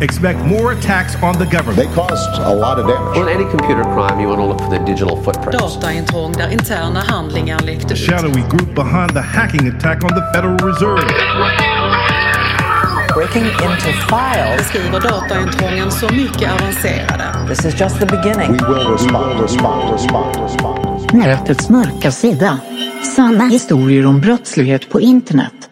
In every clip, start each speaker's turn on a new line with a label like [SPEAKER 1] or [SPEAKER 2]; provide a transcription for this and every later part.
[SPEAKER 1] Expect more attacks on the government.
[SPEAKER 2] They caused a lot of damage.
[SPEAKER 3] On any computer crime, you want to look for the digital footprint.
[SPEAKER 4] Dataintrång där interna handlingar läckte
[SPEAKER 1] The
[SPEAKER 4] ut.
[SPEAKER 1] shadowy group behind the hacking attack on the Federal Reserve.
[SPEAKER 5] Breaking into files.
[SPEAKER 4] Beskriver dataintrången så mycket avancerade.
[SPEAKER 5] This is just the beginning.
[SPEAKER 2] We will respond, respond, respond, respond.
[SPEAKER 6] Nätets mörka sida. Sanna historier om brottslighet på internet.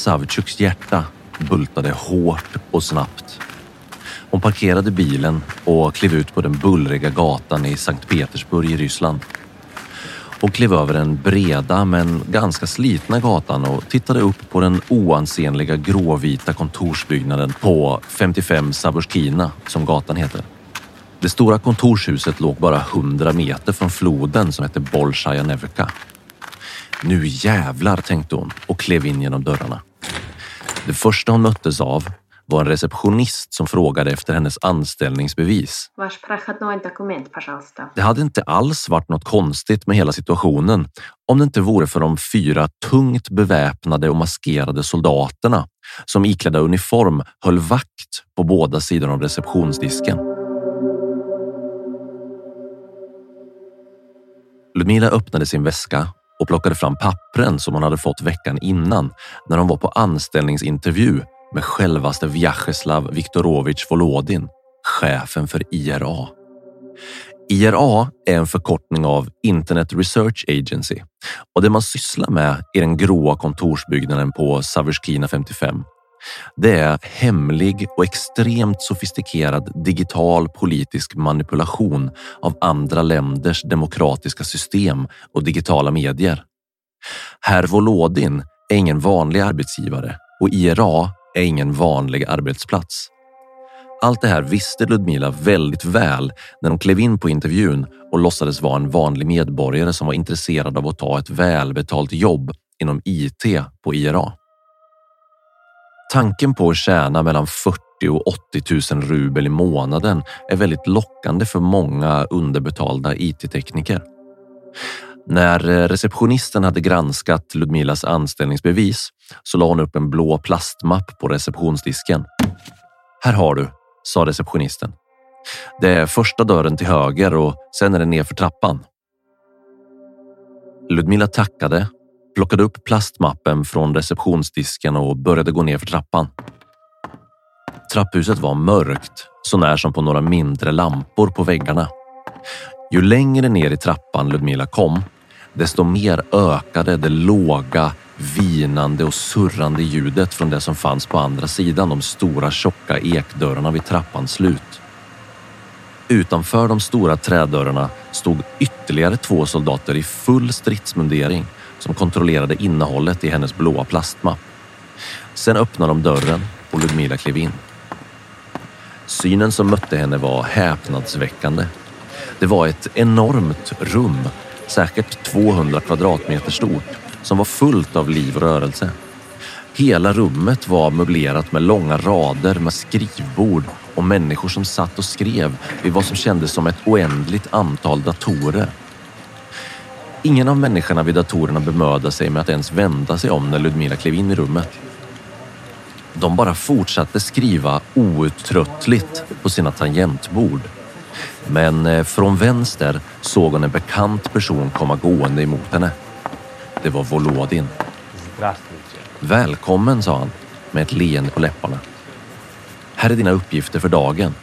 [SPEAKER 7] Savtjuks hjärta bultade hårt och snabbt. Hon parkerade bilen och klev ut på den bullriga gatan i Sankt Petersburg i Ryssland. Hon klev över den breda men ganska slitna gatan och tittade upp på den oansenliga gråvita kontorsbyggnaden på 55 Saburskina, som gatan heter. Det stora kontorshuset låg bara 100 meter från floden som hette Bolshaja Nevka. Nu jävlar, tänkte hon och klev in genom dörrarna. Det första hon möttes av var en receptionist som frågade efter hennes anställningsbevis. Det hade inte alls varit något konstigt med hela situationen om det inte vore för de fyra tungt beväpnade och maskerade soldaterna som iklädda uniform höll vakt på båda sidor av receptionsdisken. Ludmila öppnade sin väska och plockade fram pappren som hon hade fått veckan innan när hon var på anställningsintervju med självaste Vyacheslav Viktorovich Volodin, chefen för IRA. IRA är en förkortning av Internet Research Agency och det man sysslar med i den gråa kontorsbyggnaden på Saverskina 55 det är hemlig och extremt sofistikerad digital politisk manipulation av andra länders demokratiska system och digitala medier. Herr Volodin är ingen vanlig arbetsgivare och IRA är ingen vanlig arbetsplats. Allt det här visste Ludmila väldigt väl när hon klev in på intervjun och låtsades vara en vanlig medborgare som var intresserad av att ta ett välbetalt jobb inom IT på IRA. Tanken på att tjäna mellan 40 och 80 000 rubel i månaden är väldigt lockande för många underbetalda IT-tekniker. När eh, receptionisten hade granskat Ludmilas anställningsbevis så la hon upp en blå plastmapp på receptionsdisken. Här har du, sa receptionisten. Det är första dörren till höger och sen är det nerför trappan. Ludmila tackade, plockade upp plastmappen från receptionsdisken och började gå ner för trappan. Trapphuset var mörkt, så när som på några mindre lampor på väggarna. Ju längre ner i trappan Ludmila kom, desto mer ökade det låga, vinande och surrande ljudet från det som fanns på andra sidan de stora tjocka ekdörrarna vid trappans slut. Utanför de stora trädörrarna stod ytterligare två soldater i full stridsmundering som kontrollerade innehållet i hennes blåa plastmapp. Sen öppnade de dörren och Ludmila klev in. Synen som mötte henne var häpnadsväckande. Det var ett enormt rum, säkert 200 kvadratmeter stort, som var fullt av liv och rörelse. Hela rummet var möblerat med långa rader med skrivbord och människor som satt och skrev vid vad som kändes som ett oändligt antal datorer. Ingen av människorna vid datorerna bemödade sig med att ens vända sig om när Ludmila klev in i rummet. De bara fortsatte skriva outtröttligt på sina tangentbord. Men eh, från vänster såg hon en bekant person komma gående emot henne. Det var Volodin. Välkommen, sa han med ett leende på läpparna. Här är dina uppgifter för dagen.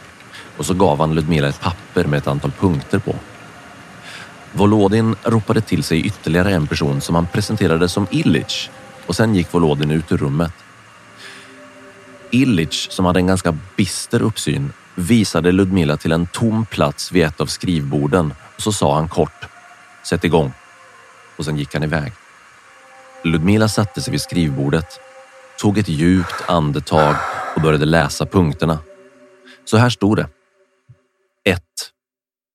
[SPEAKER 7] Och så gav han Ludmila ett papper med ett antal punkter på. Volodin ropade till sig ytterligare en person som han presenterade som Illich och sen gick Volodin ut ur rummet. Illich, som hade en ganska bister uppsyn, visade Ludmila till en tom plats vid ett av skrivborden och så sa han kort Sätt igång. Och sen gick han iväg. Ludmila satte sig vid skrivbordet, tog ett djupt andetag och började läsa punkterna. Så här stod det. 1.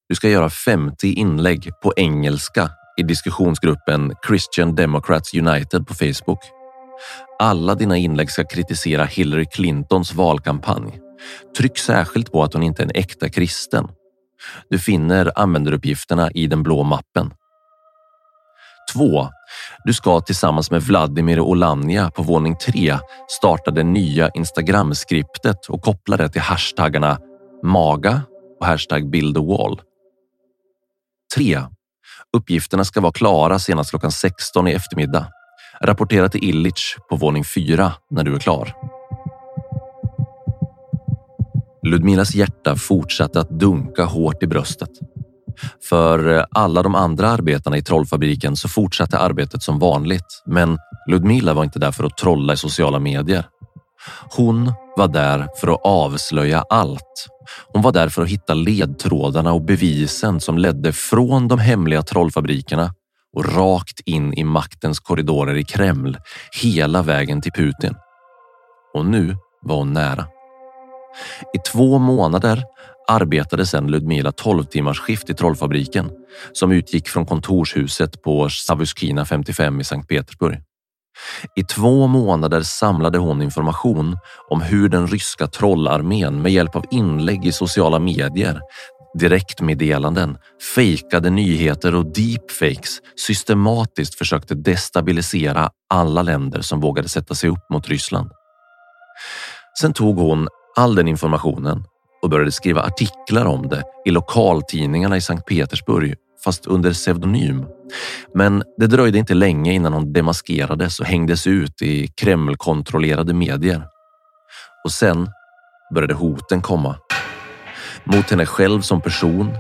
[SPEAKER 7] Du ska göra 50 inlägg på engelska i diskussionsgruppen Christian Democrats United på Facebook. Alla dina inlägg ska kritisera Hillary Clintons valkampanj. Tryck särskilt på att hon inte är en äkta kristen. Du finner användaruppgifterna i den blå mappen. 2. Du ska tillsammans med Vladimir Olania på våning 3 starta det nya Instagram-skriptet och koppla det till hashtaggarna MAGA och hashtag build a wall. 3. Uppgifterna ska vara klara senast klockan 16 i eftermiddag. Rapportera till Illich på våning 4 när du är klar. Ludmilas hjärta fortsatte att dunka hårt i bröstet. För alla de andra arbetarna i trollfabriken så fortsatte arbetet som vanligt. Men Ludmila var inte där för att trolla i sociala medier. Hon var där för att avslöja allt. Hon var där för att hitta ledtrådarna och bevisen som ledde från de hemliga trollfabrikerna och rakt in i maktens korridorer i Kreml, hela vägen till Putin. Och nu var hon nära. I två månader arbetade sedan Ludmila 12 timmars skift i trollfabriken som utgick från kontorshuset på Savuskina 55 i Sankt Petersburg. I två månader samlade hon information om hur den ryska trollarmén med hjälp av inlägg i sociala medier, direktmeddelanden, fejkade nyheter och deepfakes systematiskt försökte destabilisera alla länder som vågade sätta sig upp mot Ryssland. Sen tog hon all den informationen och började skriva artiklar om det i lokaltidningarna i Sankt Petersburg fast under pseudonym. Men det dröjde inte länge innan hon demaskerades och hängdes ut i Kreml-kontrollerade medier. Och sen började hoten komma. Mot henne själv som person,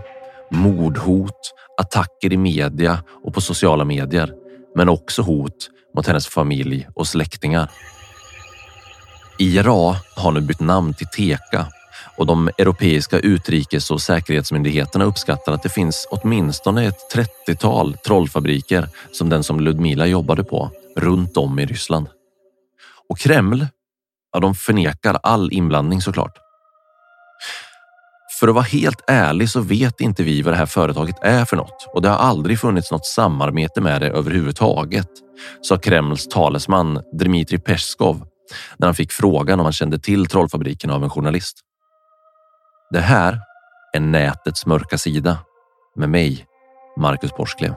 [SPEAKER 7] mordhot, attacker i media och på sociala medier, men också hot mot hennes familj och släktingar. IRA har nu bytt namn till TEKA och de europeiska utrikes och säkerhetsmyndigheterna uppskattar att det finns åtminstone ett 30-tal trollfabriker som den som Ludmila jobbade på runt om i Ryssland. Och Kreml, ja, de förnekar all inblandning såklart. För att vara helt ärlig så vet inte vi vad det här företaget är för något och det har aldrig funnits något samarbete med det överhuvudtaget, sa Kremls talesman Dmitrij Peskov när han fick frågan om han kände till trollfabriken av en journalist. Det här är nätets mörka sida med mig, Marcus Borsklev.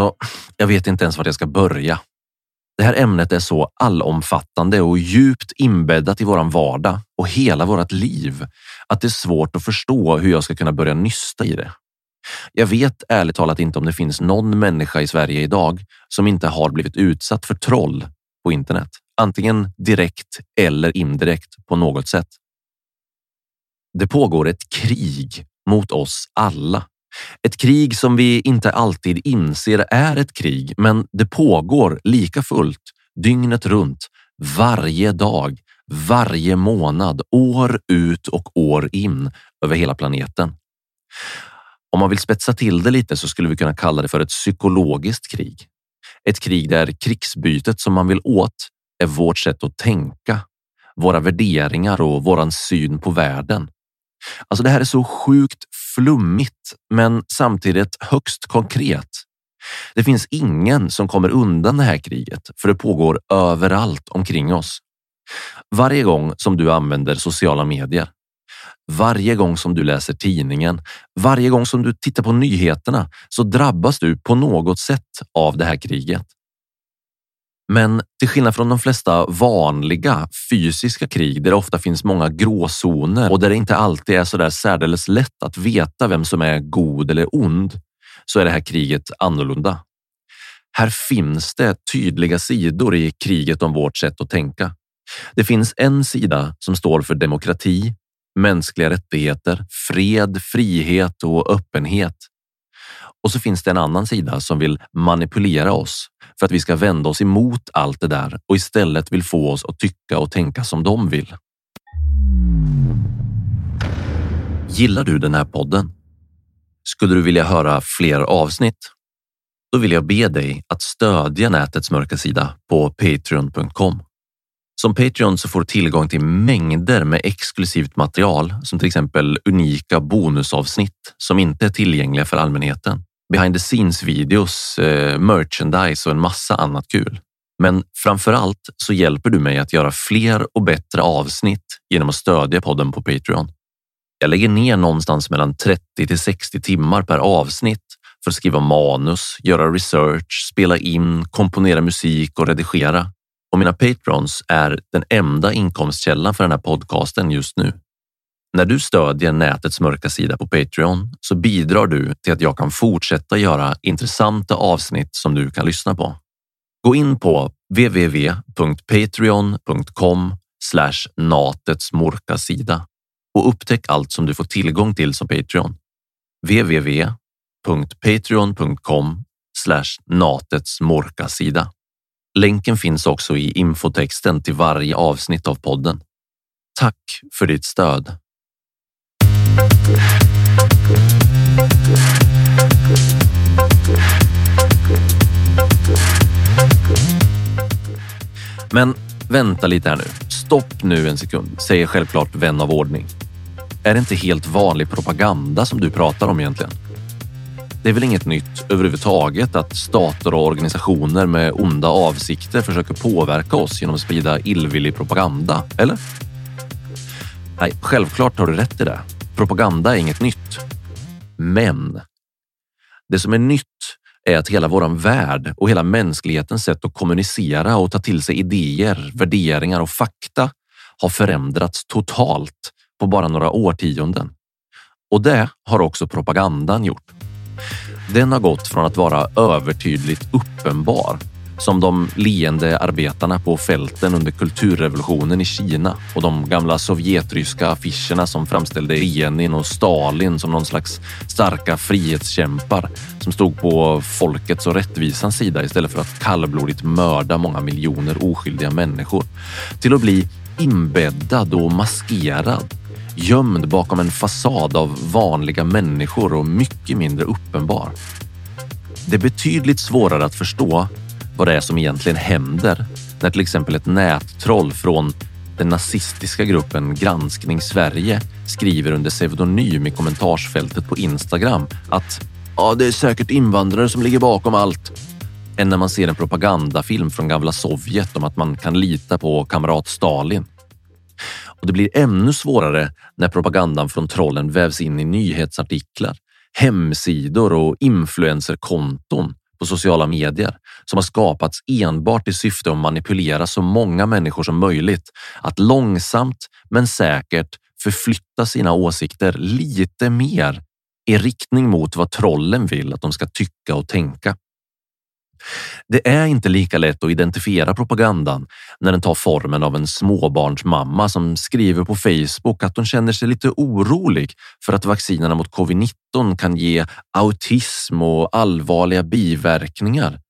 [SPEAKER 7] Alltså, jag vet inte ens vart jag ska börja. Det här ämnet är så allomfattande och djupt inbäddat i våran vardag och hela vårt liv att det är svårt att förstå hur jag ska kunna börja nysta i det. Jag vet ärligt talat inte om det finns någon människa i Sverige idag som inte har blivit utsatt för troll på internet, antingen direkt eller indirekt på något sätt. Det pågår ett krig mot oss alla. Ett krig som vi inte alltid inser är ett krig, men det pågår lika fullt dygnet runt, varje dag, varje månad, år ut och år in över hela planeten. Om man vill spetsa till det lite så skulle vi kunna kalla det för ett psykologiskt krig. Ett krig där krigsbytet som man vill åt är vårt sätt att tänka, våra värderingar och våran syn på världen. Alltså det här är så sjukt flummigt, men samtidigt högst konkret. Det finns ingen som kommer undan det här kriget, för det pågår överallt omkring oss. Varje gång som du använder sociala medier, varje gång som du läser tidningen, varje gång som du tittar på nyheterna så drabbas du på något sätt av det här kriget. Men till skillnad från de flesta vanliga fysiska krig där det ofta finns många gråzoner och där det inte alltid är så där särdeles lätt att veta vem som är god eller ond, så är det här kriget annorlunda. Här finns det tydliga sidor i kriget om vårt sätt att tänka. Det finns en sida som står för demokrati, mänskliga rättigheter, fred, frihet och öppenhet. Och så finns det en annan sida som vill manipulera oss för att vi ska vända oss emot allt det där och istället vill få oss att tycka och tänka som de vill. Gillar du den här podden? Skulle du vilja höra fler avsnitt? Då vill jag be dig att stödja nätets mörka sida på patreon.com. Som Patreon så får du tillgång till mängder med exklusivt material som till exempel unika bonusavsnitt som inte är tillgängliga för allmänheten. Behind the scenes videos, eh, merchandise och en massa annat kul. Men framför allt så hjälper du mig att göra fler och bättre avsnitt genom att stödja podden på Patreon. Jag lägger ner någonstans mellan 30 till 60 timmar per avsnitt för att skriva manus, göra research, spela in, komponera musik och redigera. Och mina patrons är den enda inkomstkällan för den här podcasten just nu. När du stödjer nätets mörka sida på Patreon så bidrar du till att jag kan fortsätta göra intressanta avsnitt som du kan lyssna på. Gå in på www.patreon.com natets mörka sida och upptäck allt som du får tillgång till som Patreon. www.patreon.com natets mörka sida. Länken finns också i infotexten till varje avsnitt av podden. Tack för ditt stöd. Men vänta lite här nu. Stopp nu en sekund, säger självklart vän av ordning. Är det inte helt vanlig propaganda som du pratar om egentligen? Det är väl inget nytt överhuvudtaget att stater och organisationer med onda avsikter försöker påverka oss genom att sprida illvillig propaganda, eller? Nej, självklart har du rätt i det. Propaganda är inget nytt. Men det som är nytt är att hela våran värld och hela mänsklighetens sätt att kommunicera och ta till sig idéer, värderingar och fakta har förändrats totalt på bara några årtionden. Och det har också propagandan gjort. Den har gått från att vara övertydligt uppenbar som de leende arbetarna på fälten under kulturrevolutionen i Kina och de gamla sovjetryska affischerna som framställde Lenin och Stalin som någon slags starka frihetskämpar som stod på folkets och rättvisans sida istället för att kallblodigt mörda många miljoner oskyldiga människor till att bli inbäddad och maskerad gömd bakom en fasad av vanliga människor och mycket mindre uppenbar. Det är betydligt svårare att förstå vad det är som egentligen händer när till exempel ett nättroll från den nazistiska gruppen Granskning Sverige skriver under pseudonym i kommentarsfältet på Instagram att ja, det är säkert invandrare som ligger bakom allt. Än när man ser en propagandafilm från gamla Sovjet om att man kan lita på kamrat Stalin. Och det blir ännu svårare när propagandan från trollen vävs in i nyhetsartiklar, hemsidor och influencerkonton på sociala medier som har skapats enbart i syfte att manipulera så många människor som möjligt att långsamt men säkert förflytta sina åsikter lite mer i riktning mot vad trollen vill att de ska tycka och tänka. Det är inte lika lätt att identifiera propagandan när den tar formen av en småbarnsmamma som skriver på Facebook att hon känner sig lite orolig för att vaccinerna mot covid-19 kan ge autism och allvarliga biverkningar.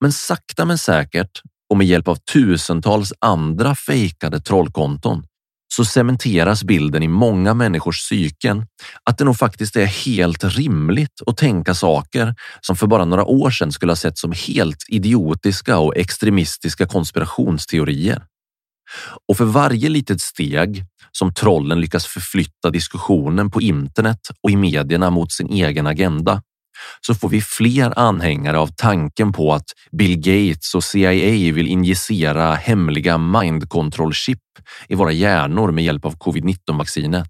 [SPEAKER 7] Men sakta men säkert och med hjälp av tusentals andra fejkade trollkonton så cementeras bilden i många människors psyken att det nog faktiskt är helt rimligt att tänka saker som för bara några år sedan skulle ha sett som helt idiotiska och extremistiska konspirationsteorier. Och för varje litet steg som trollen lyckas förflytta diskussionen på internet och i medierna mot sin egen agenda så får vi fler anhängare av tanken på att Bill Gates och CIA vill injicera hemliga mind control chip i våra hjärnor med hjälp av covid-19 vaccinet.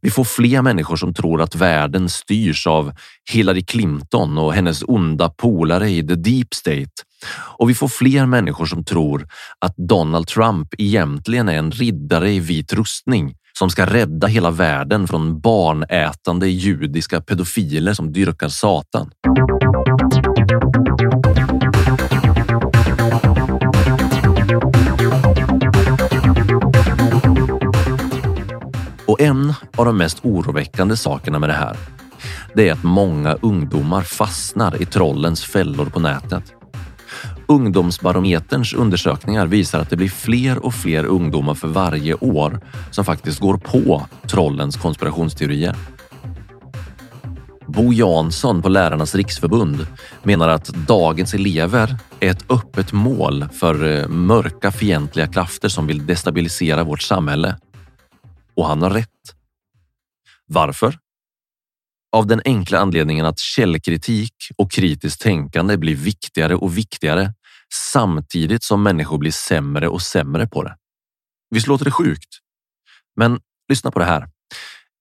[SPEAKER 7] Vi får fler människor som tror att världen styrs av Hillary Clinton och hennes onda polare i the deep state. Och vi får fler människor som tror att Donald Trump egentligen är en riddare i vit rustning som ska rädda hela världen från barnätande judiska pedofiler som dyrkar Satan. Och en av de mest oroväckande sakerna med det här, det är att många ungdomar fastnar i trollens fällor på nätet. Ungdomsbarometerns undersökningar visar att det blir fler och fler ungdomar för varje år som faktiskt går på trollens konspirationsteorier. Bo Jansson på Lärarnas riksförbund menar att dagens elever är ett öppet mål för eh, mörka fientliga krafter som vill destabilisera vårt samhälle. Och han har rätt. Varför? Av den enkla anledningen att källkritik och kritiskt tänkande blir viktigare och viktigare samtidigt som människor blir sämre och sämre på det. Visst låter det sjukt? Men lyssna på det här.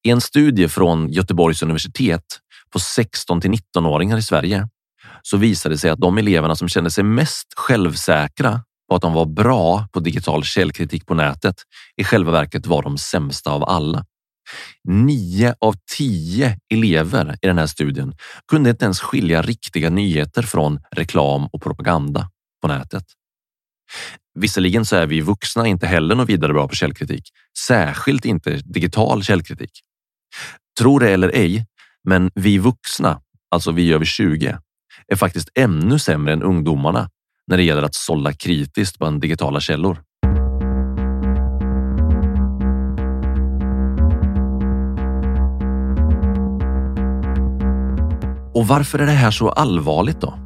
[SPEAKER 7] I en studie från Göteborgs universitet på 16 till 19-åringar i Sverige så visade det sig att de eleverna som kände sig mest självsäkra på att de var bra på digital källkritik på nätet i själva verket var de sämsta av alla. Nio av tio elever i den här studien kunde inte ens skilja riktiga nyheter från reklam och propaganda på nätet. Visserligen så är vi vuxna inte heller något vidare bra på källkritik, särskilt inte digital källkritik. Tro det eller ej, men vi vuxna, alltså vi över 20, är faktiskt ännu sämre än ungdomarna när det gäller att sålla kritiskt bland digitala källor. Och varför är det här så allvarligt då?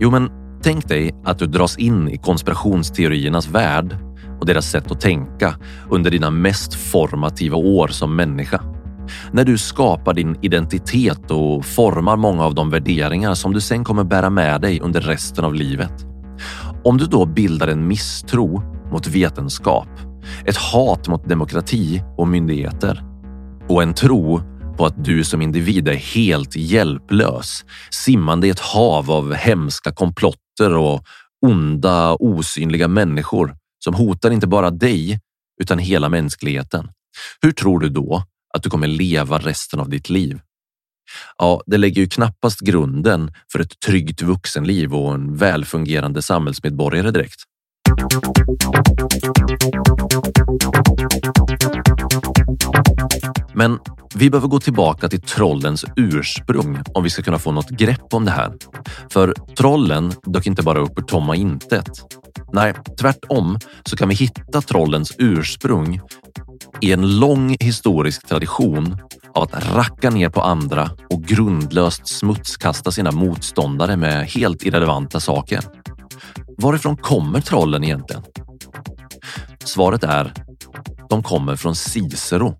[SPEAKER 7] Jo, men tänk dig att du dras in i konspirationsteoriernas värld och deras sätt att tänka under dina mest formativa år som människa. När du skapar din identitet och formar många av de värderingar som du sen kommer bära med dig under resten av livet. Om du då bildar en misstro mot vetenskap, ett hat mot demokrati och myndigheter och en tro på att du som individ är helt hjälplös, simmande i ett hav av hemska komplotter och onda, osynliga människor som hotar inte bara dig utan hela mänskligheten. Hur tror du då att du kommer leva resten av ditt liv? Ja, det lägger ju knappast grunden för ett tryggt vuxenliv och en välfungerande samhällsmedborgare direkt. Men vi behöver gå tillbaka till trollens ursprung om vi ska kunna få något grepp om det här. För trollen dök inte bara upp ur tomma intet. Nej, tvärtom så kan vi hitta trollens ursprung i en lång historisk tradition av att racka ner på andra och grundlöst smutskasta sina motståndare med helt irrelevanta saker. Varifrån kommer trollen egentligen? Svaret är de kommer från Cicero.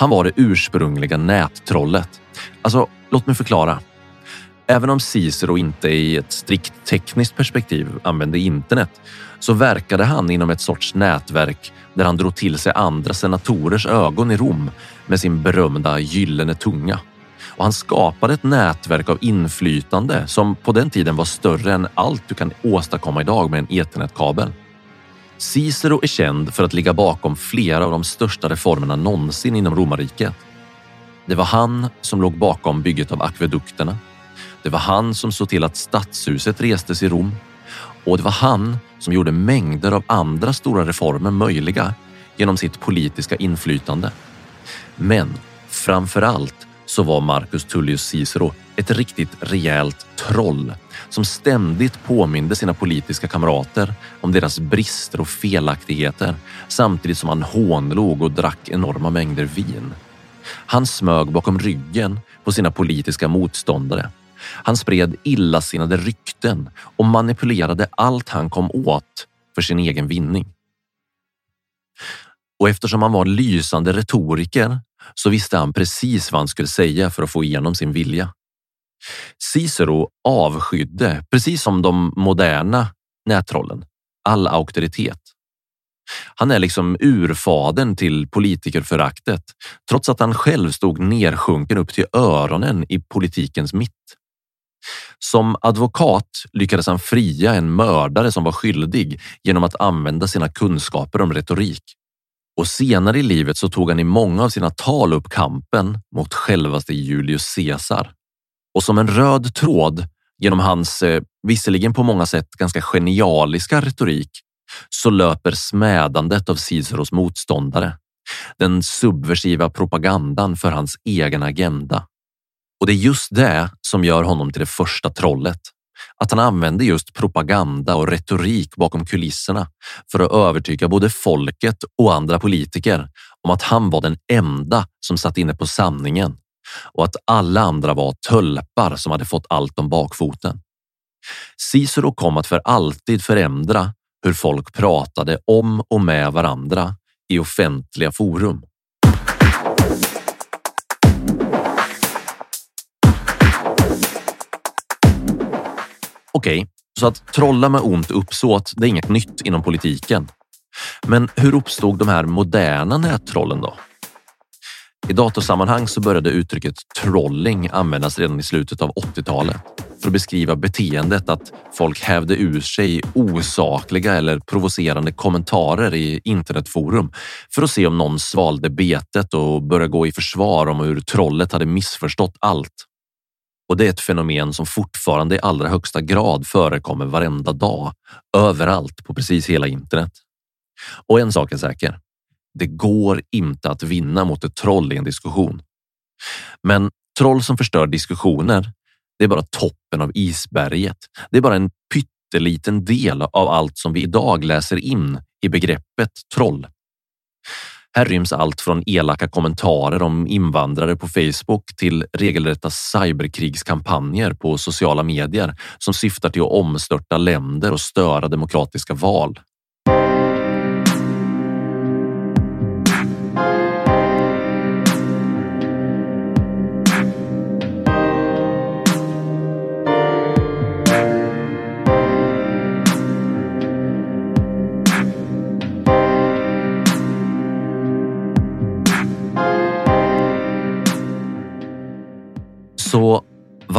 [SPEAKER 7] Han var det ursprungliga nättrollet. Alltså, låt mig förklara. Även om Cicero inte i ett strikt tekniskt perspektiv använde internet så verkade han inom ett sorts nätverk där han drog till sig andra senatorers ögon i Rom med sin berömda gyllene tunga. Och han skapade ett nätverk av inflytande som på den tiden var större än allt du kan åstadkomma idag med en ethernetkabel. Cicero är känd för att ligga bakom flera av de största reformerna någonsin inom romarriket. Det var han som låg bakom bygget av akvedukterna. Det var han som såg till att stadshuset restes i Rom och det var han som gjorde mängder av andra stora reformer möjliga genom sitt politiska inflytande. Men framför allt så var Marcus Tullius Cicero ett riktigt rejält troll som ständigt påminde sina politiska kamrater om deras brister och felaktigheter samtidigt som han hånlog och drack enorma mängder vin. Han smög bakom ryggen på sina politiska motståndare. Han spred illasinnade rykten och manipulerade allt han kom åt för sin egen vinning. Och eftersom han var lysande retoriker så visste han precis vad han skulle säga för att få igenom sin vilja. Cicero avskydde, precis som de moderna nättrollen, all auktoritet. Han är liksom urfadern till politikerföraktet, trots att han själv stod nersjunken upp till öronen i politikens mitt. Som advokat lyckades han fria en mördare som var skyldig genom att använda sina kunskaper om retorik. Och senare i livet så tog han i många av sina tal upp kampen mot självaste Julius Caesar. Och som en röd tråd genom hans, eh, visserligen på många sätt ganska genialiska retorik, så löper smädandet av Ciceros motståndare. Den subversiva propagandan för hans egen agenda. Och det är just det som gör honom till det första trollet. Att han använder just propaganda och retorik bakom kulisserna för att övertyga både folket och andra politiker om att han var den enda som satt inne på sanningen och att alla andra var tölpar som hade fått allt om bakfoten. Cicero kom att för alltid förändra hur folk pratade om och med varandra i offentliga forum. Okej, okay, så att trolla med ont uppsåt, det är inget nytt inom politiken. Men hur uppstod de här moderna nättrollen då? I datorsammanhang så började uttrycket trolling användas redan i slutet av 80-talet för att beskriva beteendet att folk hävde ur sig osakliga eller provocerande kommentarer i internetforum för att se om någon svalde betet och började gå i försvar om hur trollet hade missförstått allt. Och det är ett fenomen som fortfarande i allra högsta grad förekommer varenda dag, överallt på precis hela internet. Och en sak är säker. Det går inte att vinna mot ett troll i en diskussion. Men troll som förstör diskussioner, det är bara toppen av isberget. Det är bara en pytteliten del av allt som vi idag läser in i begreppet troll. Här ryms allt från elaka kommentarer om invandrare på Facebook till regelrätta cyberkrigskampanjer på sociala medier som syftar till att omstörta länder och störa demokratiska val.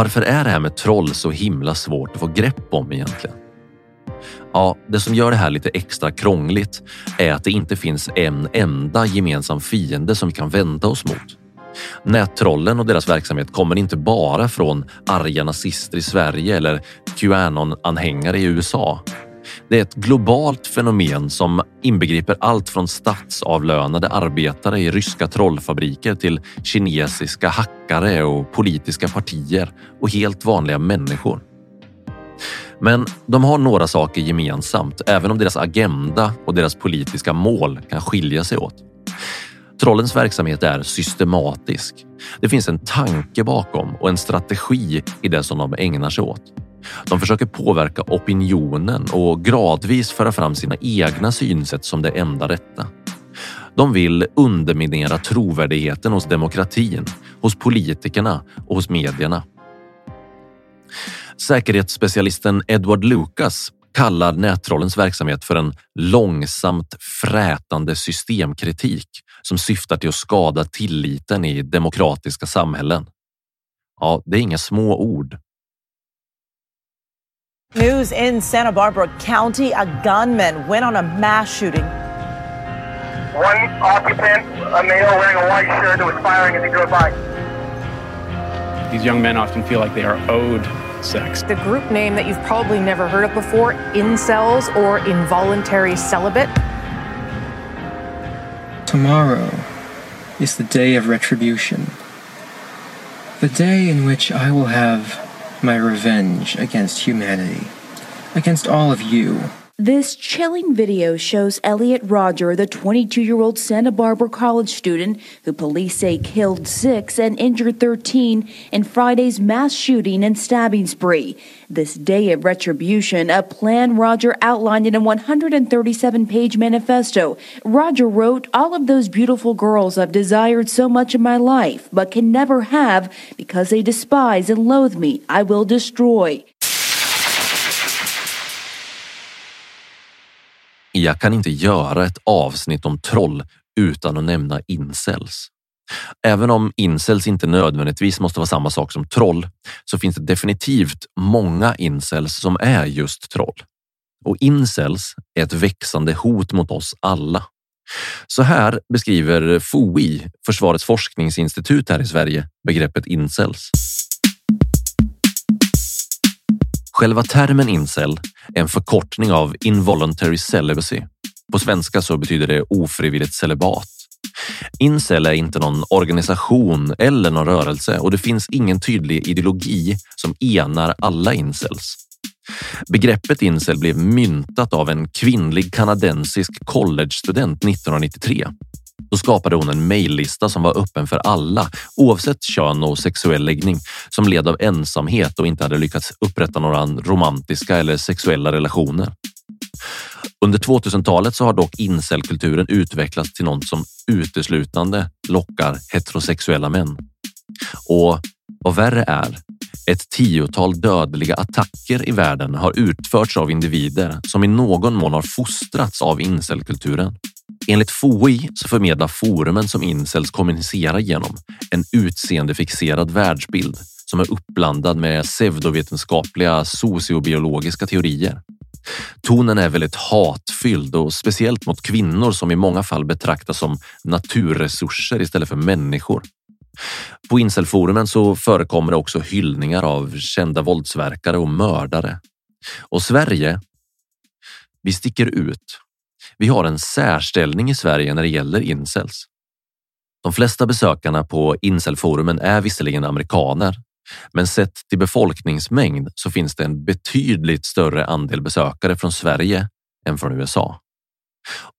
[SPEAKER 7] Varför är det här med troll så himla svårt att få grepp om egentligen? Ja, det som gör det här lite extra krångligt är att det inte finns en enda gemensam fiende som vi kan vända oss mot. Nättrollen och deras verksamhet kommer inte bara från arga nazister i Sverige eller Qanon-anhängare i USA. Det är ett globalt fenomen som inbegriper allt från statsavlönade arbetare i ryska trollfabriker till kinesiska hackare och politiska partier och helt vanliga människor. Men de har några saker gemensamt, även om deras agenda och deras politiska mål kan skilja sig åt. Trollens verksamhet är systematisk. Det finns en tanke bakom och en strategi i det som de ägnar sig åt. De försöker påverka opinionen och gradvis föra fram sina egna synsätt som det enda rätta. De vill underminera trovärdigheten hos demokratin, hos politikerna och hos medierna. Säkerhetsspecialisten Edward Lucas kallar nättrollens verksamhet för en långsamt frätande systemkritik som syftar till att skada tilliten i demokratiska samhällen. Ja, det är inga små ord.
[SPEAKER 5] News in Santa Barbara County, a gunman went on a mass shooting.
[SPEAKER 8] One occupant, a male wearing a white shirt, who was firing as he drove by.
[SPEAKER 9] These young men often feel like they are owed sex.
[SPEAKER 10] The group name that you've probably never heard of before, incels or involuntary celibate.
[SPEAKER 11] Tomorrow is the day of retribution. The day in which I will have my revenge against humanity, against all of you.
[SPEAKER 12] This chilling video shows Elliot Roger, the 22 year old Santa Barbara college student who police say killed six and injured 13 in Friday's mass shooting and stabbing spree. This day of retribution, a plan Roger outlined in a 137 page manifesto. Roger wrote, All of those beautiful girls I've desired so much in my life, but can never have because they despise and loathe me, I will destroy.
[SPEAKER 7] Jag kan inte göra ett avsnitt om troll utan att nämna incels. Även om incels inte nödvändigtvis måste vara samma sak som troll så finns det definitivt många incels som är just troll. Och incels är ett växande hot mot oss alla. Så här beskriver FOI, Försvarets forskningsinstitut här i Sverige, begreppet incels. Själva termen incel är en förkortning av involuntary celibacy. På svenska så betyder det ofrivilligt celibat. Incel är inte någon organisation eller någon rörelse och det finns ingen tydlig ideologi som enar alla incels. Begreppet incel blev myntat av en kvinnlig kanadensisk collegestudent 1993. Då skapade hon en mejllista som var öppen för alla oavsett kön och sexuell läggning som led av ensamhet och inte hade lyckats upprätta några romantiska eller sexuella relationer. Under 2000-talet så har dock incelkulturen utvecklats till något som uteslutande lockar heterosexuella män. Och vad värre är, ett tiotal dödliga attacker i världen har utförts av individer som i någon mån har fostrats av incelkulturen. Enligt FOI så förmedlar forumen som incels kommunicerar genom en utseendefixerad världsbild som är uppblandad med pseudovetenskapliga sociobiologiska teorier. Tonen är väldigt hatfylld och speciellt mot kvinnor som i många fall betraktas som naturresurser istället för människor. På incelforumen så förekommer det också hyllningar av kända våldsverkare och mördare. Och Sverige, vi sticker ut. Vi har en särställning i Sverige när det gäller incels. De flesta besökarna på incelforumen är visserligen amerikaner, men sett till befolkningsmängd så finns det en betydligt större andel besökare från Sverige än från USA.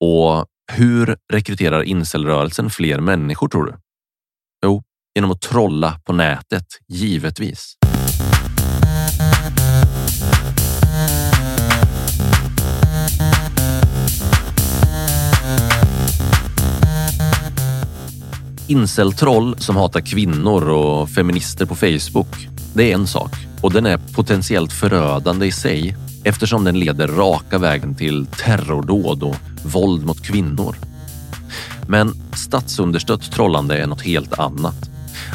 [SPEAKER 7] Och hur rekryterar incelrörelsen fler människor tror du? Jo, genom att trolla på nätet, givetvis. Inceltroll som hatar kvinnor och feminister på Facebook, det är en sak och den är potentiellt förödande i sig eftersom den leder raka vägen till terrordåd och våld mot kvinnor. Men statsunderstött trollande är något helt annat.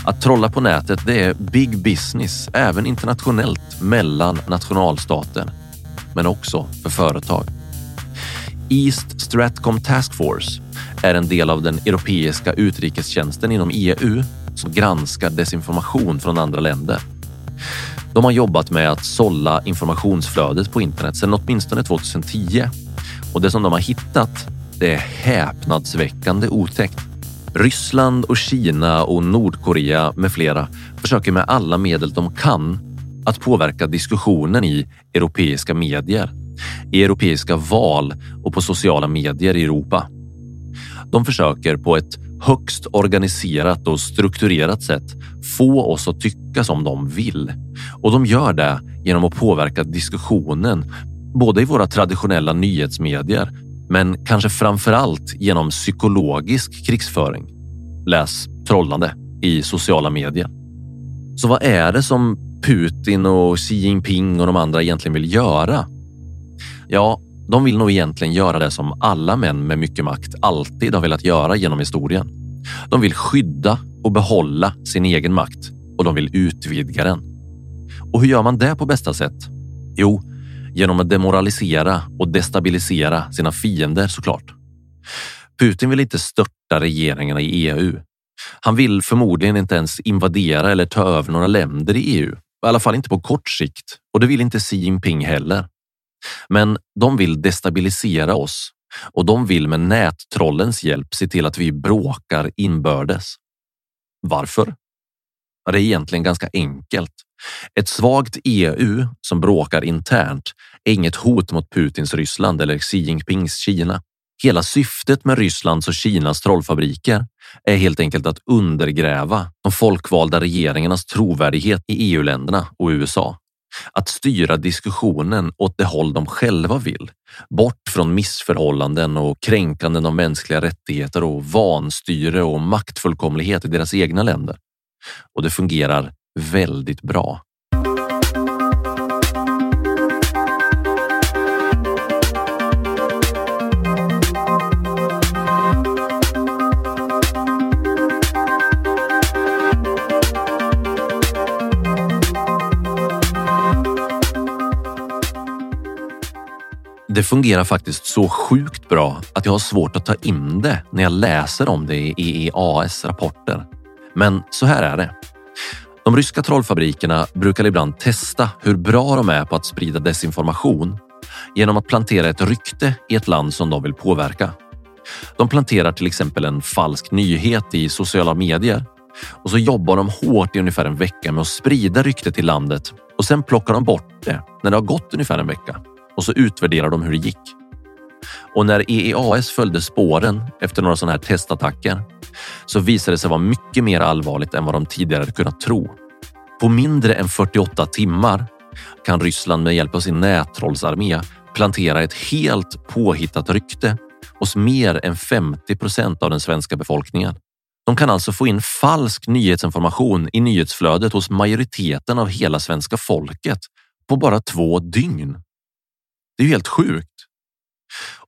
[SPEAKER 7] Att trolla på nätet det är big business, även internationellt mellan nationalstater, men också för företag. East Stratcom Task Force är en del av den europeiska utrikestjänsten inom EU som granskar desinformation från andra länder. De har jobbat med att sålla informationsflödet på internet sedan åtminstone 2010 och det som de har hittat det är häpnadsväckande otäckt. Ryssland och Kina och Nordkorea med flera försöker med alla medel de kan att påverka diskussionen i europeiska medier, i europeiska val och på sociala medier i Europa. De försöker på ett högst organiserat och strukturerat sätt få oss att tycka som de vill. Och de gör det genom att påverka diskussionen, både i våra traditionella nyhetsmedier, men kanske framför allt genom psykologisk krigsföring. Läs trollande i sociala medier. Så vad är det som Putin och Xi Jinping och de andra egentligen vill göra? Ja, de vill nog egentligen göra det som alla män med mycket makt alltid har velat göra genom historien. De vill skydda och behålla sin egen makt och de vill utvidga den. Och hur gör man det på bästa sätt? Jo, genom att demoralisera och destabilisera sina fiender såklart. Putin vill inte störta regeringarna i EU. Han vill förmodligen inte ens invadera eller ta över några länder i EU, i alla fall inte på kort sikt och det vill inte Xi Jinping heller. Men de vill destabilisera oss och de vill med nättrollens hjälp se till att vi bråkar inbördes. Varför? Det är egentligen ganska enkelt. Ett svagt EU som bråkar internt är inget hot mot Putins Ryssland eller Xi Jinpings Kina. Hela syftet med Rysslands och Kinas trollfabriker är helt enkelt att undergräva de folkvalda regeringarnas trovärdighet i EU-länderna och USA. Att styra diskussionen åt det håll de själva vill. Bort från missförhållanden och kränkanden av mänskliga rättigheter och vanstyre och maktfullkomlighet i deras egna länder. Och det fungerar väldigt bra. Det fungerar faktiskt så sjukt bra att jag har svårt att ta in det när jag läser om det i EEAS rapporter. Men så här är det. De ryska trollfabrikerna brukar ibland testa hur bra de är på att sprida desinformation genom att plantera ett rykte i ett land som de vill påverka. De planterar till exempel en falsk nyhet i sociala medier och så jobbar de hårt i ungefär en vecka med att sprida ryktet till landet och sen plockar de bort det när det har gått ungefär en vecka och så utvärderar de hur det gick. Och när EEAS följde spåren efter några sådana här testattacker så visade det sig vara mycket mer allvarligt än vad de tidigare kunnat tro. På mindre än 48 timmar kan Ryssland med hjälp av sin nättrollsarmé plantera ett helt påhittat rykte hos mer än 50 procent av den svenska befolkningen. De kan alltså få in falsk nyhetsinformation i nyhetsflödet hos majoriteten av hela svenska folket på bara två dygn. Det är ju helt sjukt.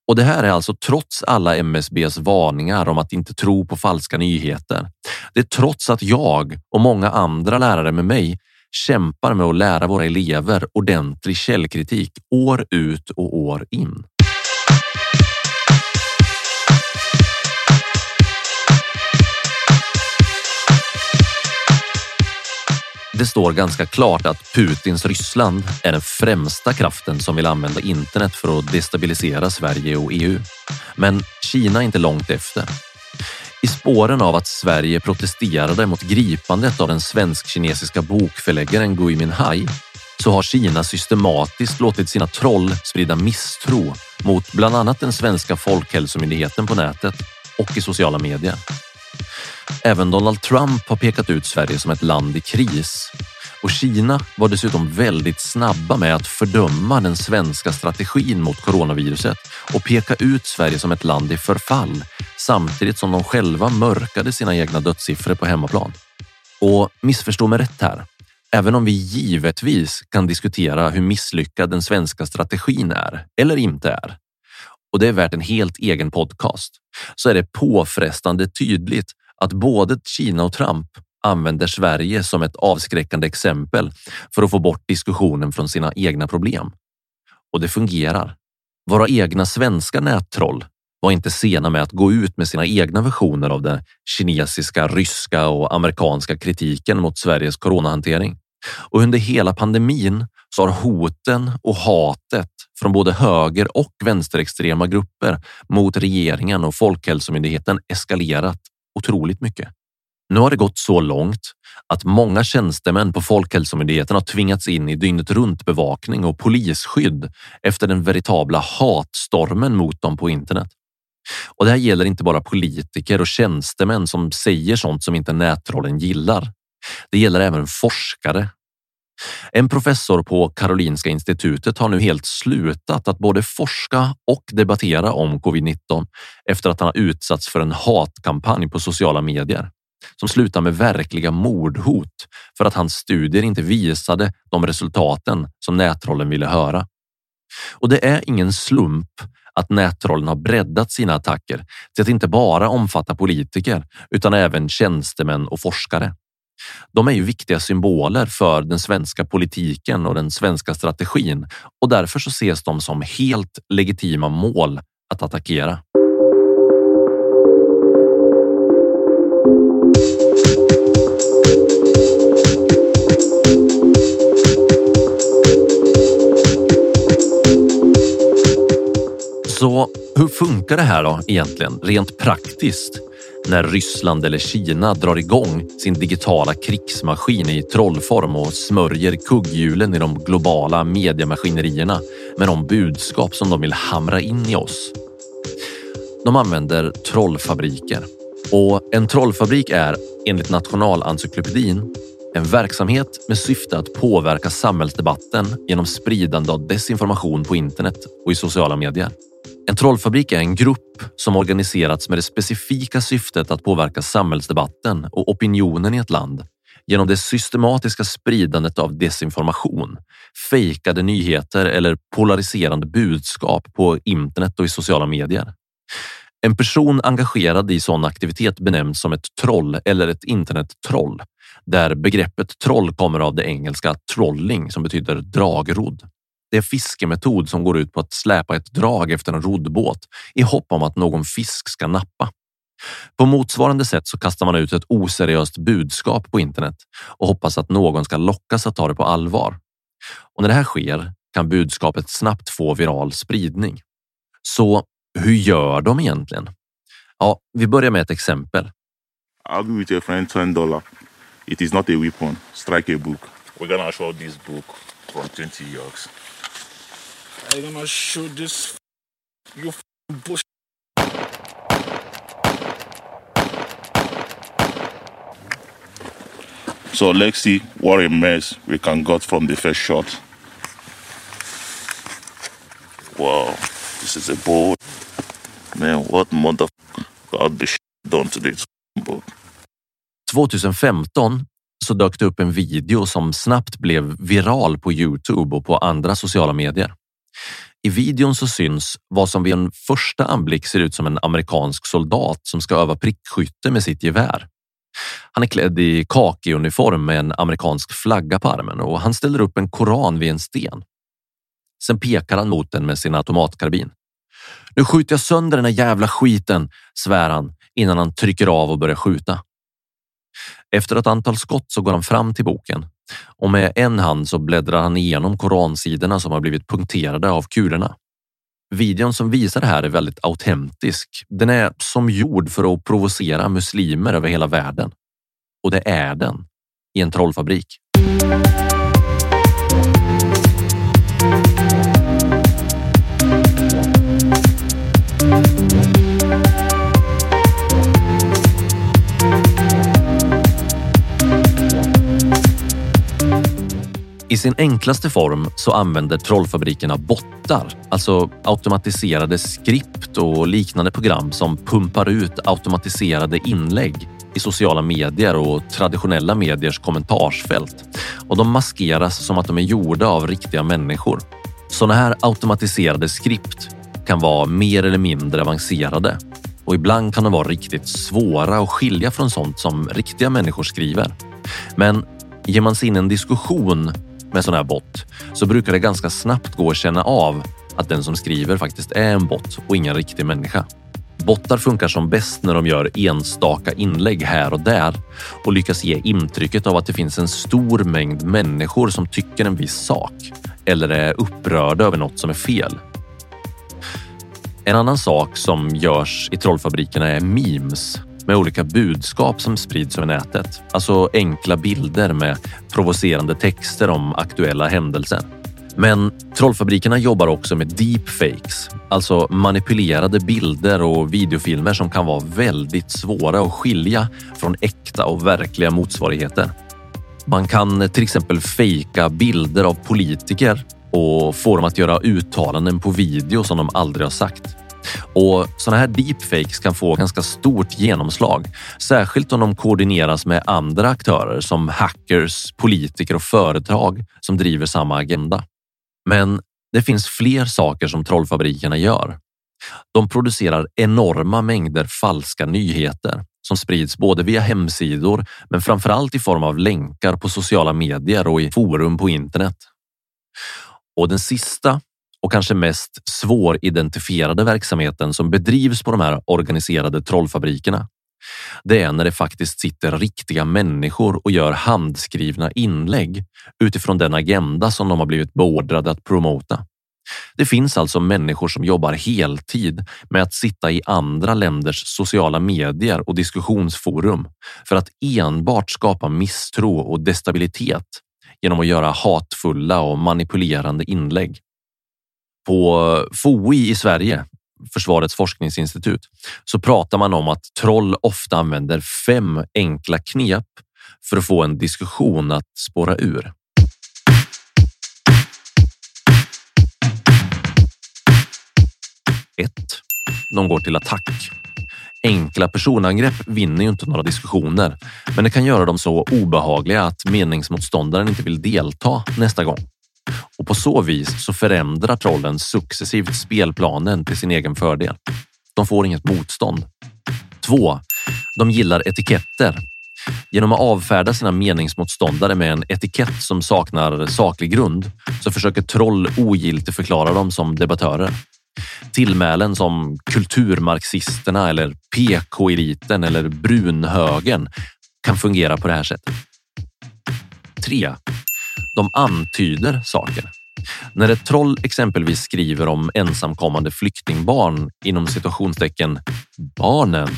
[SPEAKER 7] Och det här är alltså trots alla MSBs varningar om att inte tro på falska nyheter. Det är trots att jag och många andra lärare med mig kämpar med att lära våra elever ordentlig källkritik år ut och år in. Det står ganska klart att Putins Ryssland är den främsta kraften som vill använda internet för att destabilisera Sverige och EU. Men Kina är inte långt efter. I spåren av att Sverige protesterade mot gripandet av den svensk-kinesiska bokförläggaren Gui Minhai så har Kina systematiskt låtit sina troll sprida misstro mot bland annat den svenska folkhälsomyndigheten på nätet och i sociala medier. Även Donald Trump har pekat ut Sverige som ett land i kris och Kina var dessutom väldigt snabba med att fördöma den svenska strategin mot coronaviruset och peka ut Sverige som ett land i förfall samtidigt som de själva mörkade sina egna dödssiffror på hemmaplan. Och missförstå mig rätt här. Även om vi givetvis kan diskutera hur misslyckad den svenska strategin är eller inte är och det är värt en helt egen podcast så är det påfrestande tydligt att både Kina och Trump använder Sverige som ett avskräckande exempel för att få bort diskussionen från sina egna problem. Och det fungerar. Våra egna svenska nättroll var inte sena med att gå ut med sina egna versioner av den kinesiska, ryska och amerikanska kritiken mot Sveriges coronahantering. Och under hela pandemin så har hoten och hatet från både höger och vänsterextrema grupper mot regeringen och Folkhälsomyndigheten eskalerat otroligt mycket. Nu har det gått så långt att många tjänstemän på Folkhälsomyndigheten har tvingats in i dygnet runt bevakning och polisskydd efter den veritabla hatstormen mot dem på internet. Och det här gäller inte bara politiker och tjänstemän som säger sånt som inte nättrollen gillar. Det gäller även forskare. En professor på Karolinska institutet har nu helt slutat att både forska och debattera om covid-19 efter att han har utsatts för en hatkampanj på sociala medier som slutar med verkliga mordhot för att hans studier inte visade de resultaten som nättrollen ville höra. Och det är ingen slump att nättrollen har breddat sina attacker till att inte bara omfatta politiker utan även tjänstemän och forskare. De är ju viktiga symboler för den svenska politiken och den svenska strategin och därför så ses de som helt legitima mål att attackera. Så hur funkar det här då egentligen rent praktiskt när Ryssland eller Kina drar igång sin digitala krigsmaskin i trollform och smörjer kugghjulen i de globala mediemaskinerierna med de budskap som de vill hamra in i oss? De använder trollfabriker och en trollfabrik är enligt Nationalencyklopedin en verksamhet med syfte att påverka samhällsdebatten genom spridande av desinformation på internet och i sociala medier. En trollfabrik är en grupp som organiserats med det specifika syftet att påverka samhällsdebatten och opinionen i ett land genom det systematiska spridandet av desinformation, fejkade nyheter eller polariserande budskap på internet och i sociala medier. En person engagerad i sån aktivitet benämns som ett troll eller ett internettroll, där begreppet troll kommer av det engelska trolling som betyder dragrodd. Det är fiskemetod som går ut på att släpa ett drag efter en roddbåt i hopp om att någon fisk ska nappa. På motsvarande sätt så kastar man ut ett oseriöst budskap på internet och hoppas att någon ska lockas att ta det på allvar. Och när det här sker kan budskapet snabbt få viral spridning. Så hur gör de egentligen? Ja, vi börjar med ett exempel.
[SPEAKER 13] I'll with your friend 10 dollar. It is not a weapon. Strike a book. We're gonna show this book from 20 years. I'm gonna show this you bush. So let's see what a mess we can got from the first shot. Wow, this is a boat. Man, what mother got this done to this boat?
[SPEAKER 7] 2015 så dök det upp en video som snabbt blev viral på Youtube och på andra sociala medier. I videon så syns vad som vid en första anblick ser ut som en amerikansk soldat som ska öva prickskytte med sitt gevär. Han är klädd i kakiuniform med en amerikansk flagga på armen och han ställer upp en koran vid en sten. Sen pekar han mot den med sin automatkarbin. Nu skjuter jag sönder den här jävla skiten, svär han innan han trycker av och börjar skjuta. Efter ett antal skott så går han fram till boken och med en hand så bläddrar han igenom koransidorna som har blivit punkterade av kulorna. Videon som visar det här är väldigt autentisk. Den är som gjord för att provocera muslimer över hela världen. Och det är den i en trollfabrik. I sin enklaste form så använder trollfabrikerna bottar, alltså automatiserade skript och liknande program som pumpar ut automatiserade inlägg i sociala medier och traditionella mediers kommentarsfält. Och de maskeras som att de är gjorda av riktiga människor. Sådana här automatiserade skript kan vara mer eller mindre avancerade och ibland kan de vara riktigt svåra att skilja från sånt som riktiga människor skriver. Men ger man sig in i en diskussion med sån här bot så brukar det ganska snabbt gå att känna av att den som skriver faktiskt är en bot och ingen riktig människa. Bottar funkar som bäst när de gör enstaka inlägg här och där och lyckas ge intrycket av att det finns en stor mängd människor som tycker en viss sak eller är upprörda över något som är fel. En annan sak som görs i trollfabrikerna är memes med olika budskap som sprids över nätet. Alltså enkla bilder med provocerande texter om aktuella händelser. Men trollfabrikerna jobbar också med deepfakes, alltså manipulerade bilder och videofilmer som kan vara väldigt svåra att skilja från äkta och verkliga motsvarigheter. Man kan till exempel fejka bilder av politiker och få dem att göra uttalanden på video som de aldrig har sagt. Och sådana här deepfakes kan få ganska stort genomslag, särskilt om de koordineras med andra aktörer som hackers, politiker och företag som driver samma agenda. Men det finns fler saker som trollfabrikerna gör. De producerar enorma mängder falska nyheter som sprids både via hemsidor, men framför allt i form av länkar på sociala medier och i forum på internet. Och den sista och kanske mest svåridentifierade verksamheten som bedrivs på de här organiserade trollfabrikerna. Det är när det faktiskt sitter riktiga människor och gör handskrivna inlägg utifrån den agenda som de har blivit beordrade att promota. Det finns alltså människor som jobbar heltid med att sitta i andra länders sociala medier och diskussionsforum för att enbart skapa misstro och destabilitet genom att göra hatfulla och manipulerande inlägg. På FOI i Sverige, Försvarets forskningsinstitut, så pratar man om att troll ofta använder fem enkla knep för att få en diskussion att spåra ur. 1. De går till attack. Enkla personangrepp vinner ju inte några diskussioner, men det kan göra dem så obehagliga att meningsmotståndaren inte vill delta nästa gång. Och på så vis så förändrar trollen successivt spelplanen till sin egen fördel. De får inget motstånd. 2. De gillar etiketter. Genom att avfärda sina meningsmotståndare med en etikett som saknar saklig grund så försöker troll ogiltigt förklara dem som debattörer. Tillmälen som kulturmarxisterna eller PK-eliten eller brunhögen kan fungera på det här sättet. 3. De antyder saker. När ett troll exempelvis skriver om ensamkommande flyktingbarn inom situationstecken barnen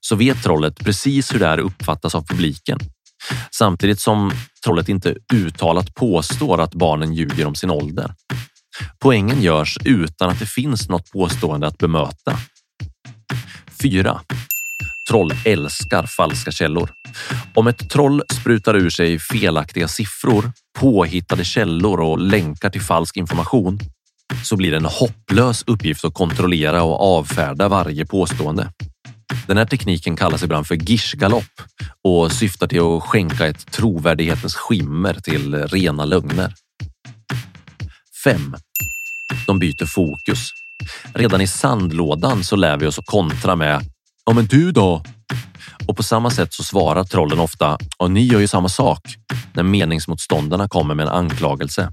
[SPEAKER 7] så vet trollet precis hur det här uppfattas av publiken. Samtidigt som trollet inte uttalat påstår att barnen ljuger om sin ålder. Poängen görs utan att det finns något påstående att bemöta. 4. Troll älskar falska källor. Om ett troll sprutar ur sig felaktiga siffror, påhittade källor och länkar till falsk information så blir det en hopplös uppgift att kontrollera och avfärda varje påstående. Den här tekniken kallas ibland för gish-galopp och syftar till att skänka ett trovärdighetens skimmer till rena lögner. 5. De byter fokus. Redan i sandlådan så lär vi oss att kontra med Ja, men du då? Och på samma sätt så svarar trollen ofta och ni gör ju samma sak när meningsmotståndarna kommer med en anklagelse.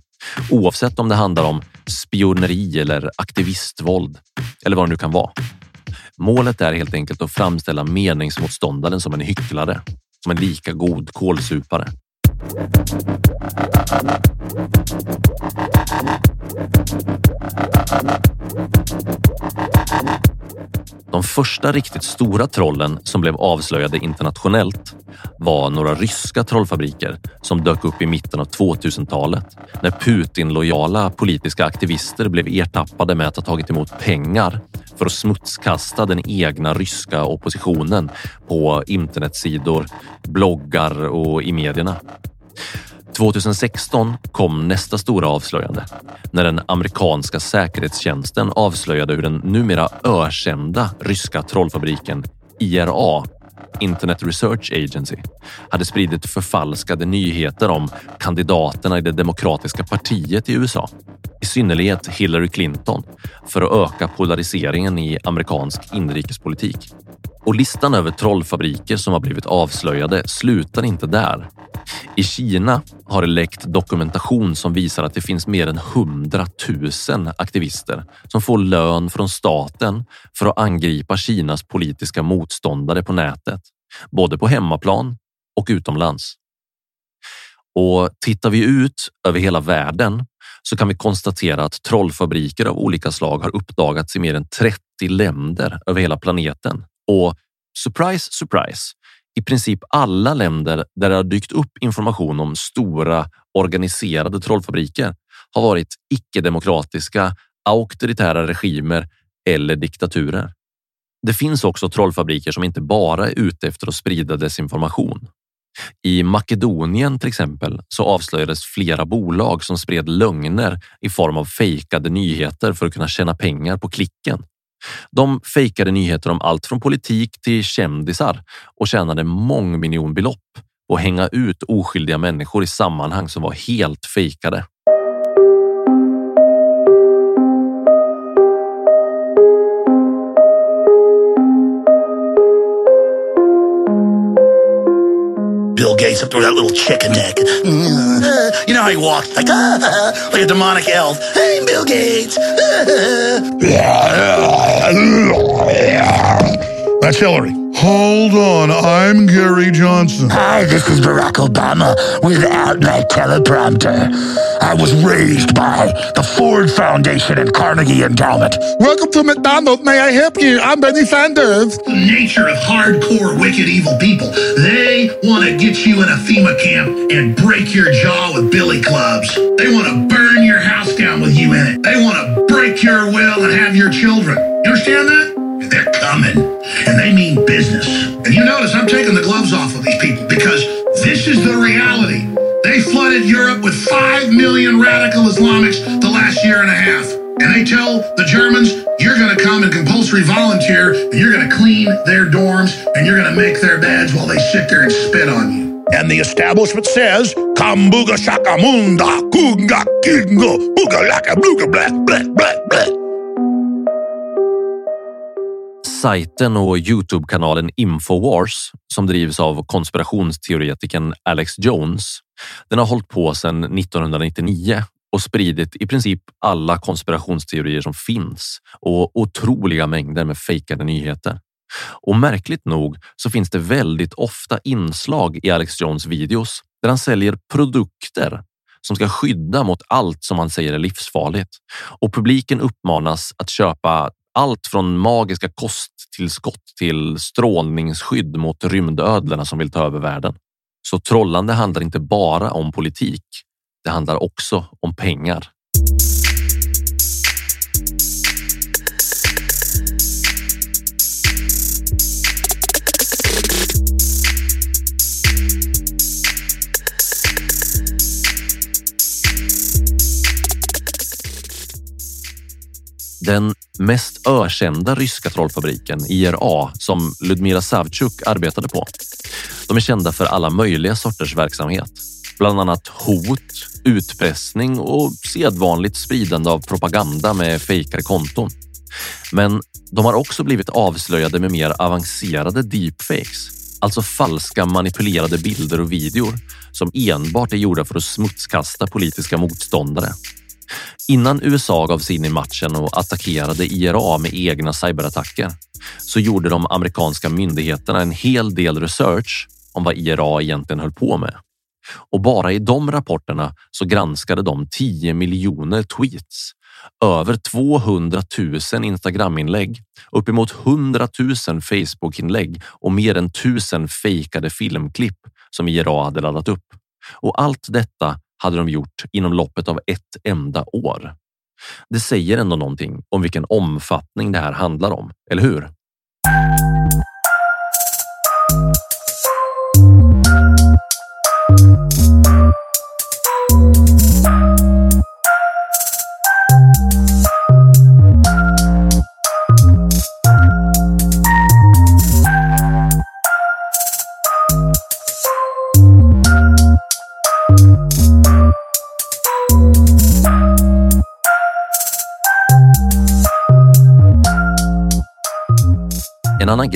[SPEAKER 7] Oavsett om det handlar om spioneri eller aktivistvåld eller vad det nu kan vara. Målet är helt enkelt att framställa meningsmotståndaren som en hycklare, som en lika god kålsupare. De första riktigt stora trollen som blev avslöjade internationellt var några ryska trollfabriker som dök upp i mitten av 2000-talet när Putin-lojala politiska aktivister blev ertappade med att ha tagit emot pengar för att smutskasta den egna ryska oppositionen på internetsidor, bloggar och i medierna. 2016 kom nästa stora avslöjande när den amerikanska säkerhetstjänsten avslöjade hur den numera ökända ryska trollfabriken IRA, Internet Research Agency, hade spridit förfalskade nyheter om kandidaterna i det demokratiska partiet i USA. i synnerhet Hillary Clinton, för att öka polariseringen i amerikansk inrikespolitik. Och listan över trollfabriker som har blivit avslöjade slutar inte där. I Kina har det läckt dokumentation som visar att det finns mer än 100 000 aktivister som får lön från staten för att angripa Kinas politiska motståndare på nätet, både på hemmaplan och utomlands. Och tittar vi ut över hela världen så kan vi konstatera att trollfabriker av olika slag har uppdagats i mer än 30 länder över hela planeten. Och surprise, surprise, i princip alla länder där det har dykt upp information om stora organiserade trollfabriker har varit icke-demokratiska, auktoritära regimer eller diktaturer. Det finns också trollfabriker som inte bara är ute efter att sprida desinformation. I Makedonien till exempel så avslöjades flera bolag som spred lögner i form av fejkade nyheter för att kunna tjäna pengar på klicken. De fejkade nyheter om allt från politik till kändisar och tjänade mångmiljonbelopp och hänga ut oskyldiga människor i sammanhang som var helt fejkade.
[SPEAKER 14] Bill Gates up with that little chicken neck. You know how he walked like ah, like a demonic elf. Hey, Bill Gates.
[SPEAKER 15] That's Hillary. Hold on, I'm Gary Johnson.
[SPEAKER 14] Hi, this is Barack Obama without my teleprompter. I was raised by the Ford Foundation and Carnegie Endowment.
[SPEAKER 15] Welcome to McDonald's. May I help you? I'm Benny Sanders.
[SPEAKER 14] The nature of hardcore, wicked, evil people. They want to get you in a FEMA camp and break your jaw with billy clubs. They want to burn your house down with you in it. They want to break your will and have your children. You understand that? They're coming, and they mean business. And you notice I'm taking the gloves off of these people because this is the reality. They flooded Europe with 5 million radical Islamics the last year and a half. And they tell the Germans, you're going to come and compulsory volunteer, and you're going to clean their dorms, and you're going to make their beds while they sit there and spit on you.
[SPEAKER 15] And the establishment says, Kambuga shakamunda, kunga kingo, buga laka bluga blah, blah, blah,
[SPEAKER 7] Sajten och Youtube-kanalen Infowars som drivs av konspirationsteoretikern Alex Jones. Den har hållit på sedan 1999 och spridit i princip alla konspirationsteorier som finns och otroliga mängder med fejkade nyheter. Och märkligt nog så finns det väldigt ofta inslag i Alex Jones videos där han säljer produkter som ska skydda mot allt som han säger är livsfarligt. Och publiken uppmanas att köpa allt från magiska kosttillskott till strålningsskydd mot rymdödlorna som vill ta över världen. Så trollande handlar inte bara om politik. Det handlar också om pengar. Den mest ökända ryska trollfabriken, IRA, som Ludmila Savchuk arbetade på. De är kända för alla möjliga sorters verksamhet. Bland annat hot, utpressning och sedvanligt spridande av propaganda med fejkade konton. Men de har också blivit avslöjade med mer avancerade deepfakes, alltså falska manipulerade bilder och videor som enbart är gjorda för att smutskasta politiska motståndare. Innan USA gav sig in i matchen och attackerade IRA med egna cyberattacker så gjorde de amerikanska myndigheterna en hel del research om vad IRA egentligen höll på med. Och bara i de rapporterna så granskade de 10 miljoner tweets, över 200 000 Instagraminlägg, uppemot 100 000 Facebookinlägg och mer än 1000 fejkade filmklipp som IRA hade laddat upp. Och allt detta hade de gjort inom loppet av ett enda år. Det säger ändå någonting om vilken omfattning det här handlar om, eller hur?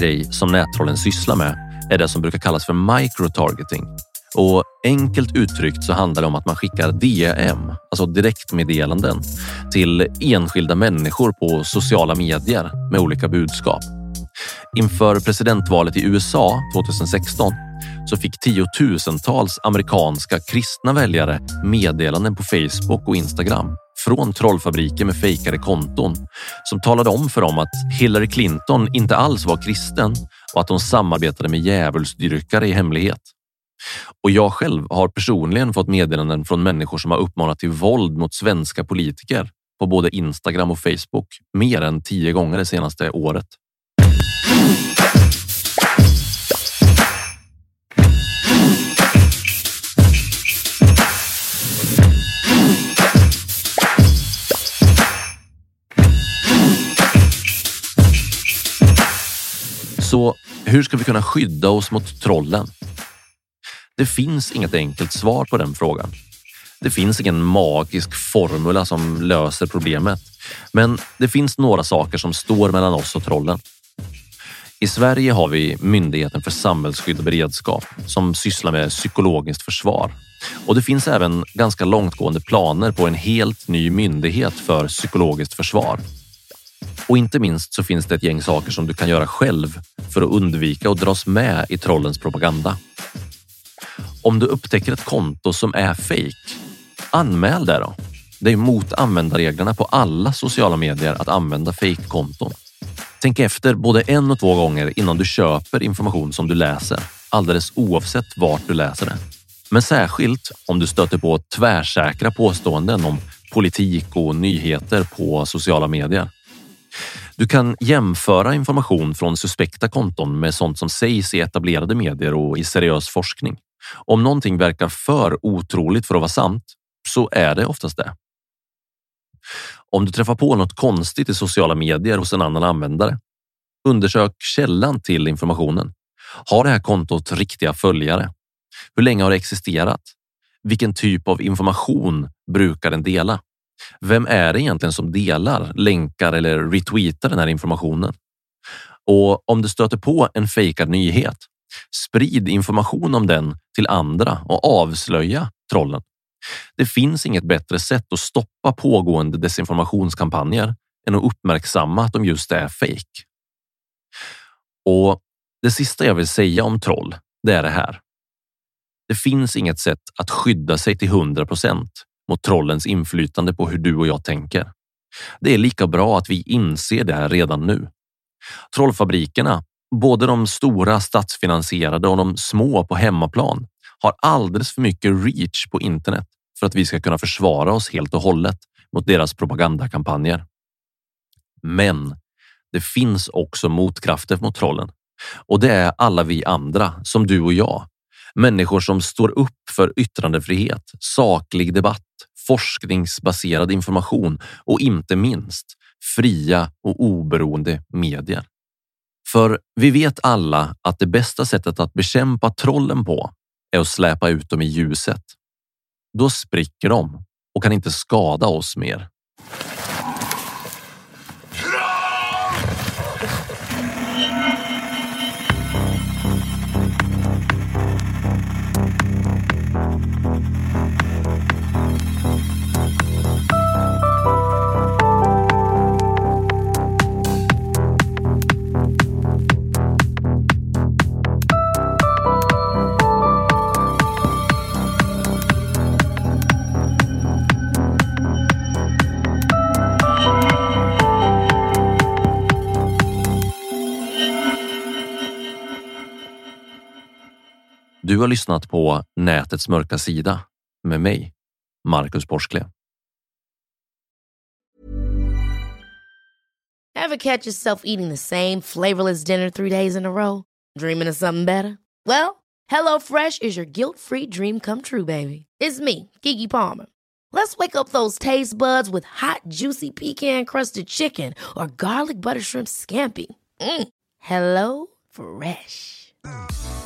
[SPEAKER 7] Grej som nättrollen sysslar med är det som brukar kallas för microtargeting. Och enkelt uttryckt så handlar det om att man skickar DM, alltså direktmeddelanden, till enskilda människor på sociala medier med olika budskap. Inför presidentvalet i USA 2016 så fick tiotusentals amerikanska kristna väljare meddelanden på Facebook och Instagram från trollfabriker med fejkade konton som talade om för dem att Hillary Clinton inte alls var kristen och att hon samarbetade med djävulsdyrkare i hemlighet. Och jag själv har personligen fått meddelanden från människor som har uppmanat till våld mot svenska politiker på både Instagram och Facebook mer än tio gånger det senaste året. Så hur ska vi kunna skydda oss mot trollen? Det finns inget enkelt svar på den frågan. Det finns ingen magisk formula som löser problemet, men det finns några saker som står mellan oss och trollen. I Sverige har vi Myndigheten för samhällsskydd och beredskap som sysslar med psykologiskt försvar. Och det finns även ganska långtgående planer på en helt ny myndighet för psykologiskt försvar. Och inte minst så finns det ett gäng saker som du kan göra själv för att undvika att dras med i trollens propaganda. Om du upptäcker ett konto som är fejk, anmäl det då. Det är mot användarreglerna på alla sociala medier att använda fejkkonton. Tänk efter både en och två gånger innan du köper information som du läser, alldeles oavsett vart du läser det. Men särskilt om du stöter på tvärsäkra påståenden om politik och nyheter på sociala medier. Du kan jämföra information från suspekta konton med sånt som sägs i etablerade medier och i seriös forskning. Om någonting verkar för otroligt för att vara sant så är det oftast det. Om du träffar på något konstigt i sociala medier hos en annan användare, undersök källan till informationen. Har det här kontot riktiga följare? Hur länge har det existerat? Vilken typ av information brukar den dela? Vem är det egentligen som delar, länkar eller retweetar den här informationen? Och om du stöter på en fejkad nyhet, sprid information om den till andra och avslöja trollen. Det finns inget bättre sätt att stoppa pågående desinformationskampanjer än att uppmärksamma att de just är fejk. Och det sista jag vill säga om troll, det är det här. Det finns inget sätt att skydda sig till 100 procent mot trollens inflytande på hur du och jag tänker. Det är lika bra att vi inser det här redan nu. Trollfabrikerna, både de stora statsfinansierade och de små på hemmaplan, har alldeles för mycket reach på internet för att vi ska kunna försvara oss helt och hållet mot deras propagandakampanjer. Men det finns också motkrafter mot trollen och det är alla vi andra som du och jag. Människor som står upp för yttrandefrihet, saklig debatt, forskningsbaserad information och inte minst fria och oberoende medier. För vi vet alla att det bästa sättet att bekämpa trollen på är att släpa ut dem i ljuset. Då spricker de och kan inte skada oss mer. Du har lyssnat på Nätets mörka sida med mig, Marcus Borskle.
[SPEAKER 16] Have catch yourself eating the same flavorless dinner three days in a row? Dreaming of something better? Well, Hello Fresh is your guilt-free dream come true, baby. It's me, Gigi Palmer. Let's wake up those taste buds with hot, juicy pecan-crusted chicken or garlic butter shrimp scampi. Mm. Hello Fresh.